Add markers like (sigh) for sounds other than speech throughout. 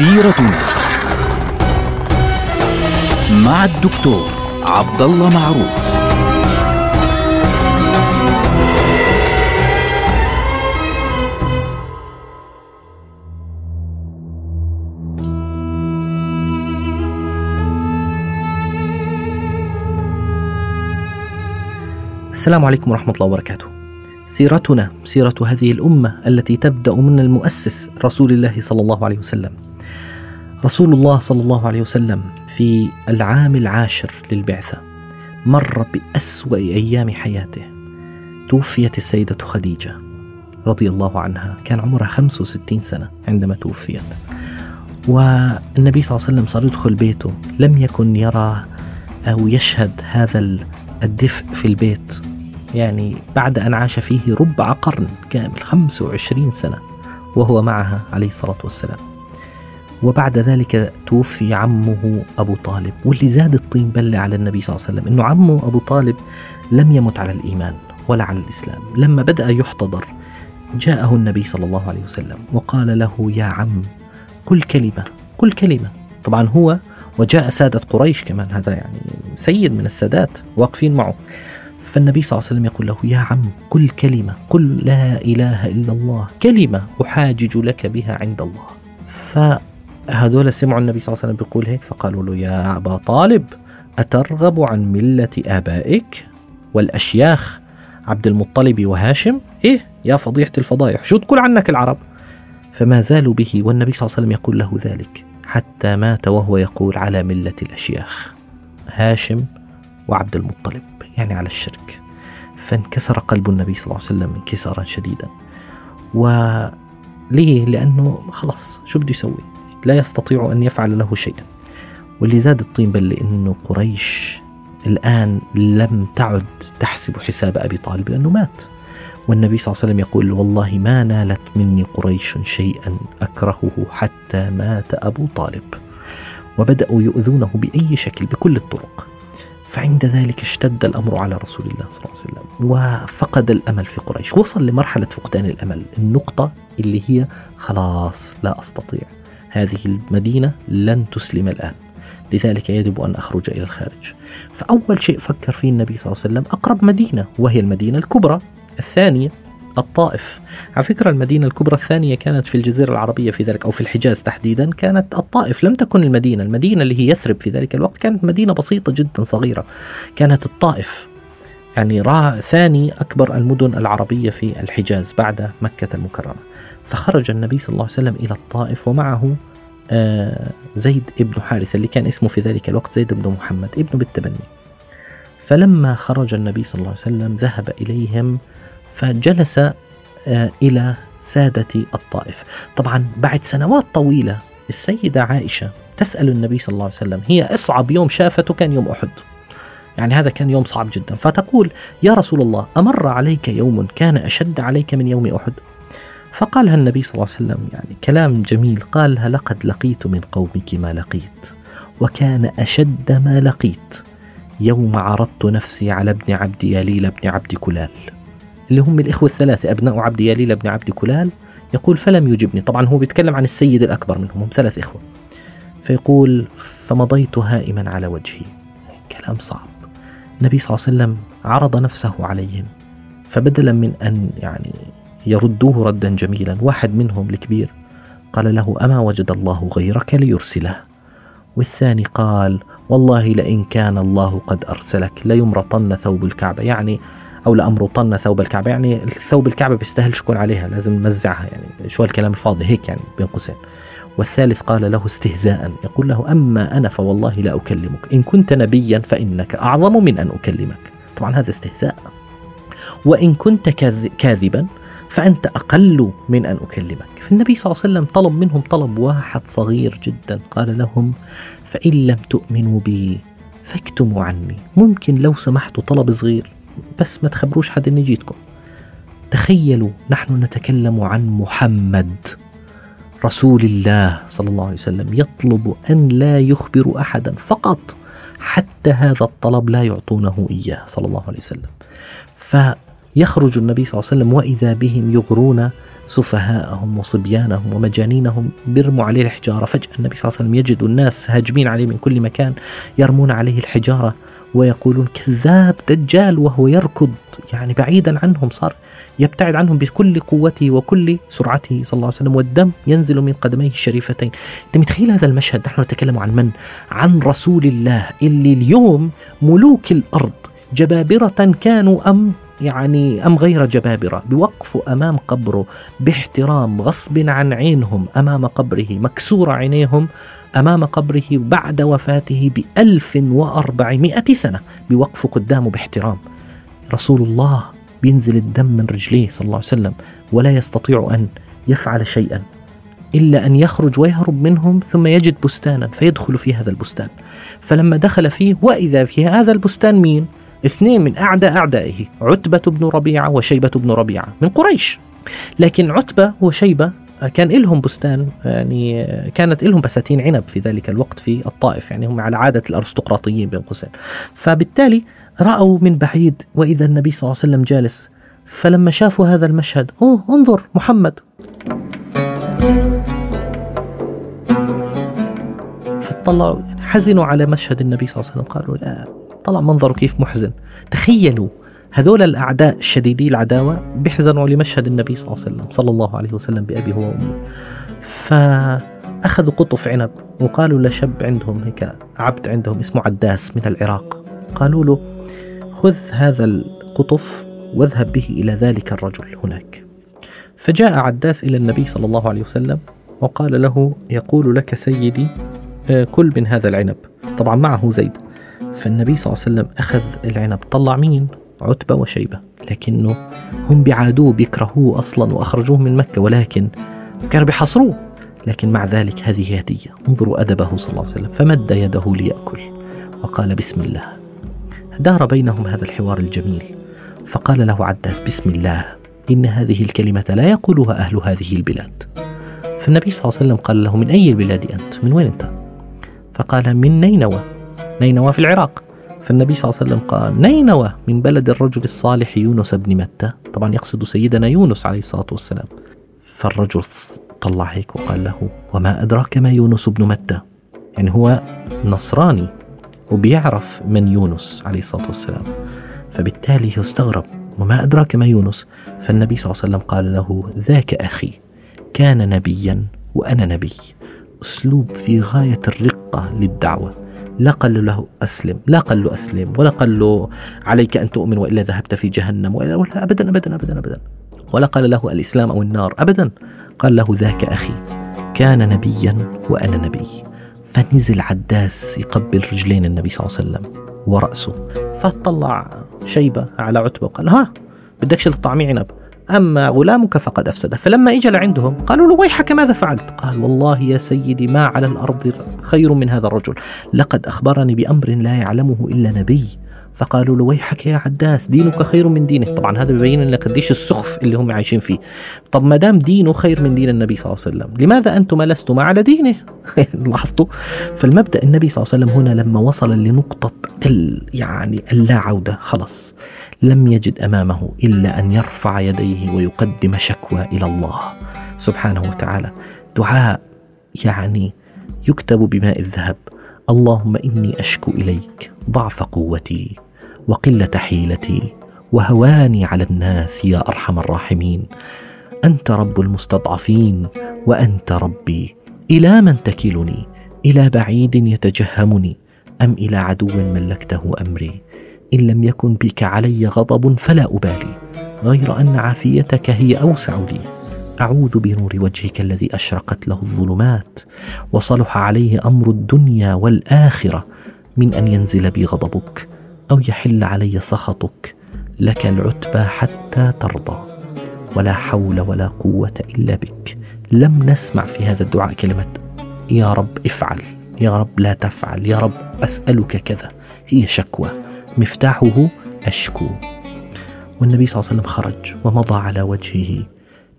سيرتنا مع الدكتور عبد الله معروف السلام عليكم ورحمة الله وبركاته. سيرتنا سيرة هذه الأمة التي تبدأ من المؤسس رسول الله صلى الله عليه وسلم. رسول الله صلى الله عليه وسلم في العام العاشر للبعثة مر بأسوأ أيام حياته. توفيت السيدة خديجة رضي الله عنها، كان عمرها 65 سنة عندما توفيت. والنبي صلى الله عليه وسلم صار يدخل بيته لم يكن يرى أو يشهد هذا الدفء في البيت يعني بعد أن عاش فيه ربع قرن كامل 25 سنة وهو معها عليه الصلاة والسلام وبعد ذلك توفي عمه أبو طالب واللي زاد الطين بلة على النبي صلى الله عليه وسلم أنه عمه أبو طالب لم يمت على الإيمان ولا على الإسلام. لما بدأ يحتضر جاءه النبي صلى الله عليه وسلم وقال له يا عم كل كلمة كل كلمة. طبعا هو وجاء سادة قريش كمان هذا يعني سيد من السادات واقفين معه. فالنبي صلى الله عليه وسلم يقول له يا عم كل كلمة قل لا إله إلا الله كلمة أحاجج لك بها عند الله. فهذول سمعوا النبي صلى الله عليه وسلم بيقول هيك فقالوا له يا أبا طالب أترغب عن ملة آبائك والأشياخ عبد المطلب وهاشم؟ إيه يا فضيحة الفضائح شو تقول عنك العرب؟ فما زالوا به والنبي صلى الله عليه وسلم يقول له ذلك حتى مات وهو يقول على ملة الأشياخ هاشم وعبد المطلب يعني على الشرك. فانكسر قلب النبي صلى الله عليه وسلم انكسارا شديدا. وليه لأنه خلاص شو بده يسوي؟ لا يستطيع أن يفعل له شيئا. واللي زاد الطين بل أنه قريش الآن لم تعد تحسب حساب أبي طالب لأنه مات. والنبي صلى الله عليه وسلم يقول والله ما نالت مني قريش شيئا أكرهه حتى مات أبو طالب. وبدأوا يؤذونه بأي شكل بكل الطرق. فعند ذلك اشتد الأمر على رسول الله صلى الله عليه وسلم وفقد الأمل في قريش. وصل لمرحلة فقدان الأمل النقطة اللي هي خلاص لا أستطيع هذه المدينة لن تسلم الآن. لذلك يجب أن أخرج إلى الخارج. فأول شيء فكر فيه النبي صلى الله عليه وسلم أقرب مدينة وهي المدينة الكبرى الثانية الطائف. على فكرة المدينة الكبرى الثانية كانت في الجزيرة العربية في ذلك أو في الحجاز تحديدا كانت الطائف لم تكن المدينة. المدينة اللي هي يثرب في ذلك الوقت كانت مدينة بسيطة جدا صغيرة. كانت الطائف يعني ثاني أكبر المدن العربية في الحجاز بعد مكة المكرمة. فخرج النبي صلى الله عليه وسلم إلى الطائف ومعه آه، زيد ابن حارثة اللي كان اسمه في ذلك الوقت زيد بن محمد ابن بالتبني. فلما خرج النبي صلى الله عليه وسلم ذهب إليهم فجلس آه، إلى سادة الطائف. طبعا بعد سنوات طويلة السيدة عائشة تسأل النبي صلى الله عليه وسلم هي أصعب يوم شافته كان يوم أحد؟ يعني هذا كان يوم صعب جدا. فتقول يا رسول الله أمر عليك يوم كان أشد عليك من يوم أحد؟ فقالها النبي صلى الله عليه وسلم يعني كلام جميل قالها لقد لقيت من قومك ما لقيت وكان أشد ما لقيت يوم عرضت نفسي على ابن عبد يليل بن عبد كلال. اللي هم الإخوة الثلاثة أبناء عبد يليل بن عبد كلال يقول فلم يجبني. طبعا هو بيتكلم عن السيد الأكبر منهم هم ثلاث إخوة. فيقول فمضيت هائما على وجهي. كلام صعب. النبي صلى الله عليه وسلم عرض نفسه عليهم فبدلا من أن يعني يردوه ردا جميلا. واحد منهم الكبير قال له أما وجد الله غيرك ليرسله. والثاني قال والله لئن كان الله قد أرسلك ليمرطن ثوب الكعبة. يعني أو لأمرطن ثوب الكعبة. يعني ثوب الكعبة بيستاهل شكون عليها لازم نمزعها. يعني شو الكلام الفاضي هيك يعني بين قوسين. والثالث قال له استهزاء يقول له أما أنا فوالله لا أكلمك. إن كنت نبيا فإنك أعظم من أن أكلمك. طبعا هذا استهزاء. وإن كنت كاذبا فأنت أقل من أن أكلمك. فالنبي صلى الله عليه وسلم طلب منهم طلب واحد صغير جدا. قال لهم فإن لم تؤمنوا بي فاكتموا عني. ممكن لو سمحتوا طلب صغير بس ما تخبروش حد اني جيتكم تخيلوا نحن نتكلم عن محمد رسول الله صلى الله عليه وسلم. يطلب أن لا يخبر احدا فقط حتى هذا الطلب لا يعطونه إياه صلى الله عليه وسلم. فيخرج النبي صلى الله عليه وسلم وإذا بهم يغرون سفهاءهم وصبيانهم ومجانينهم بيرموا عليه الحجارة. فجأة النبي صلى الله عليه وسلم يجد الناس هاجمين عليه من كل مكان يرمون عليه الحجارة ويقولون كذاب دجال وهو يركض يعني بعيدا عنهم صار يبتعد عنهم بكل قوته وكل سرعته صلى الله عليه وسلم والدم ينزل من قدميه الشريفتين. أنت متخيل هذا المشهد؟ نحن نتكلم عن من؟ عن رسول الله اللي اليوم ملوك الأرض جبابرة كانوا أم يعني أم غير جبابرة بوقفوا أمام قبره باحترام غصب عن عينهم أمام قبره مكسور عينيهم أمام قبره بعد وفاته بألف وأربعمائة سنة بوقفوا قدامه باحترام رسول الله بينزل الدم من رجليه صلى الله عليه وسلم ولا يستطيع أن يفعل شيئا إلا أن يخرج ويهرب منهم ثم يجد بستانا فيدخل في هذا البستان فلما دخل فيه وإذا في هذا البستان مين؟ اثنين من أعداء أعدائه عتبة بن ربيعة وشيبة بن ربيعة من قريش. لكن عتبة وشيبة كان لهم بستان يعني كانت لهم بساتين عنب في ذلك الوقت في الطائف يعني هم على عادة الأرستقراطيين بين قوسين. فبالتالي رأوا من بعيد وإذا النبي صلى الله عليه وسلم جالس فلما شافوا هذا المشهد أوه انظر محمد. فطلعوا يعني حزنوا على مشهد النبي صلى الله عليه وسلم قالوا لا. طلع منظره كيف محزن. تخيلوا هذول الأعداء الشديدي العداوة بيحزنوا لمشهد النبي صلى الله عليه وسلم صلى الله عليه وسلم بأبيه وأمه فأخذوا قطف عنب وقالوا لشب عندهم هيك عبد عندهم اسمه عداس من العراق. قالوا له خذ هذا القطف واذهب به إلى ذلك الرجل هناك. فجاء عداس إلى النبي صلى الله عليه وسلم وقال له يقول لك سيدي آه، كل من هذا العنب. طبعا معه زيد. فالنبي صلى الله عليه وسلم أخذ العنب طلع مين؟ عتبة وشيبة لكنه هم بيعادوه بيكرهوه أصلا وأخرجوه من مكة ولكن كانوا بيحصروه لكن مع ذلك هذه هدية انظروا أدبه صلى الله عليه وسلم فمد يده ليأكل وقال بسم الله. دار بينهم هذا الحوار الجميل فقال له عداس بسم الله إن هذه الكلمة لا يقولها أهل هذه البلاد. فالنبي صلى الله عليه وسلم قال له من أي البلاد أنت؟ من وين أنت؟ فقال من نينوى. نينوى في العراق. فالنبي صلى الله عليه وسلم قال نينوى من بلد الرجل الصالح يونس بن متى؟ طبعا يقصد سيدنا يونس عليه الصلاة والسلام. فالرجل طلع هيك وقال له وما أدراك ما يونس بن متى؟ يعني هو نصراني وبيعرف من يونس عليه الصلاة والسلام. فبالتالي استغرب وما أدراك ما يونس؟ فالنبي صلى الله عليه وسلم قال له ذاك أخي كان نبيا وأنا نبي. أسلوب في غاية الرقة للدعوة. لا قال له أسلم لا قال له أسلم ولا قال له عليك أن تؤمن وإلا ذهبت في جهنم ولا, ولا أبدا أبدا أبدا أبدا. ولا قال له الإسلام أو النار أبدا. قال له ذاك أخي كان نبيا وأنا نبي. فنزل عداس يقبل رجلين النبي صلى الله عليه وسلم ورأسه. فطلع شيبة على عتبة وقال ها بدك تطعمي عنب؟ أما غلامك فقد أفسده فلما إجا لعندهم قالوا له ويحك ماذا فعلت؟ قال والله يا سيدي ما على الأرض خير من هذا الرجل. لقد أخبرني بأمر لا يعلمه إلا نبي. فقالوا له ويحك يا عداس دينك خير من دينه طبعا هذا بيبين لك قديش السخف اللي هم عايشين فيه. طب ما دام دينه خير من دين النبي صلى الله عليه وسلم لماذا أنتم لستم على دينه؟ (laughs) لاحظتوا؟ فالمبدأ النبي صلى الله عليه وسلم هنا لما وصل لنقطة ال يعني اللا عوده خلص لم يجد أمامه إلا أن يرفع يديه ويقدم شكوى إلى الله سبحانه وتعالى. دعاء يعني يكتب بماء الذهب. اللهم إني أشكو إليك ضعف قوتي وقلة حيلتي وهواني على الناس يا أرحم الراحمين. أنت رب المستضعفين وأنت ربي. إلى من تكلني؟ إلى بعيد يتجهمني أم إلى عدو ملكته أمري؟ إن لم يكن بك علي غضب فلا أبالي غير أن عافيتك هي أوسع لي. أعوذ بنور وجهك الذي أشرقت له الظلمات وصلح عليه أمر الدنيا والآخرة من أن ينزل بي غضبك أو يحل علي سخطك لك العتبى حتى ترضى. ولا حول ولا قوة إلا بك. لم نسمع في هذا الدعاء كلمة يا رب افعل يا رب لا تفعل يا رب أسألك كذا. هي شكوى. مفتاحه أشكو. والنبي صلى الله عليه وسلم خرج ومضى على وجهه.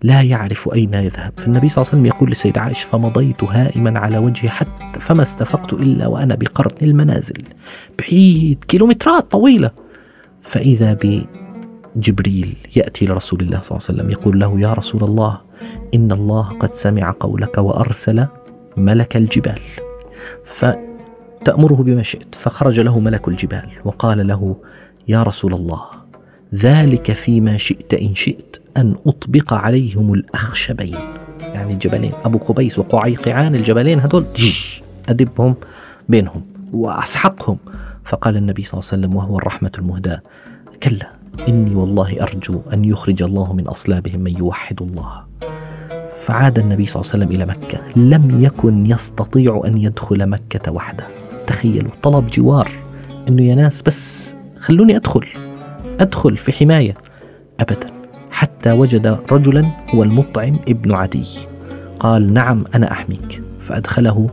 لا يعرف أين يذهب. فالنبي صلى الله عليه وسلم يقول للسيدة عائشة فمضيت هائما على وجهي حتى فما استفقت إلا وأنا بقرن المنازل بعيد كيلومترات طويلة. فإذا جبريل يأتي لرسول الله صلى الله عليه وسلم يقول له يا رسول الله إن الله قد سمع قولك وأرسل ملك الجبال. فتأمره بما شئت. فخرج له ملك الجبال وقال له يا رسول الله ذلك فيما شئت إن شئت أن أطبق عليهم الأخشبين. يعني الجبلين أبو قبيس وقعيقعان الجبلين هذول أدبهم بينهم وأسحقهم. فقال النبي صلى الله عليه وسلم وهو الرحمة المهداة كلا إني والله أرجو أن يخرج الله من أصلابهم من يوحد الله. فعاد النبي صلى الله عليه وسلم إلى مكة لم يكن يستطيع أن يدخل مكة وحده. تخيلوا طلب جوار أنه يا ناس بس خلوني أدخل أدخل في حماية. أبدا حتى وجد رجلا هو المطعم ابن عدي. قال نعم أنا أحميك. فأدخله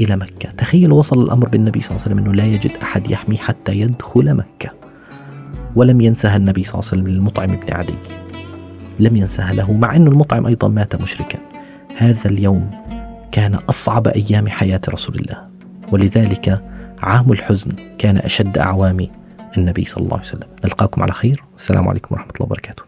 إلى مكة. تخيل وصل الأمر بالنبي صلى الله عليه وسلم أنه لا يجد أحد يحميه حتى يدخل مكة. ولم ينسها النبي صلى الله عليه وسلم للمطعم بن عدي. لم ينسها له مع أن المطعم أيضا مات مشركا. هذا اليوم كان أصعب أيام حياة رسول الله. ولذلك عام الحزن كان أشد أعوام النبي صلى الله عليه وسلم. نلقاكم على خير. السلام عليكم ورحمة الله وبركاته.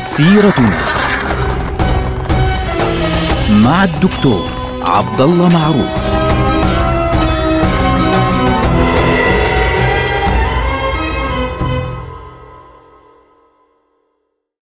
سيرتنا مع الدكتور عبد الله معروف.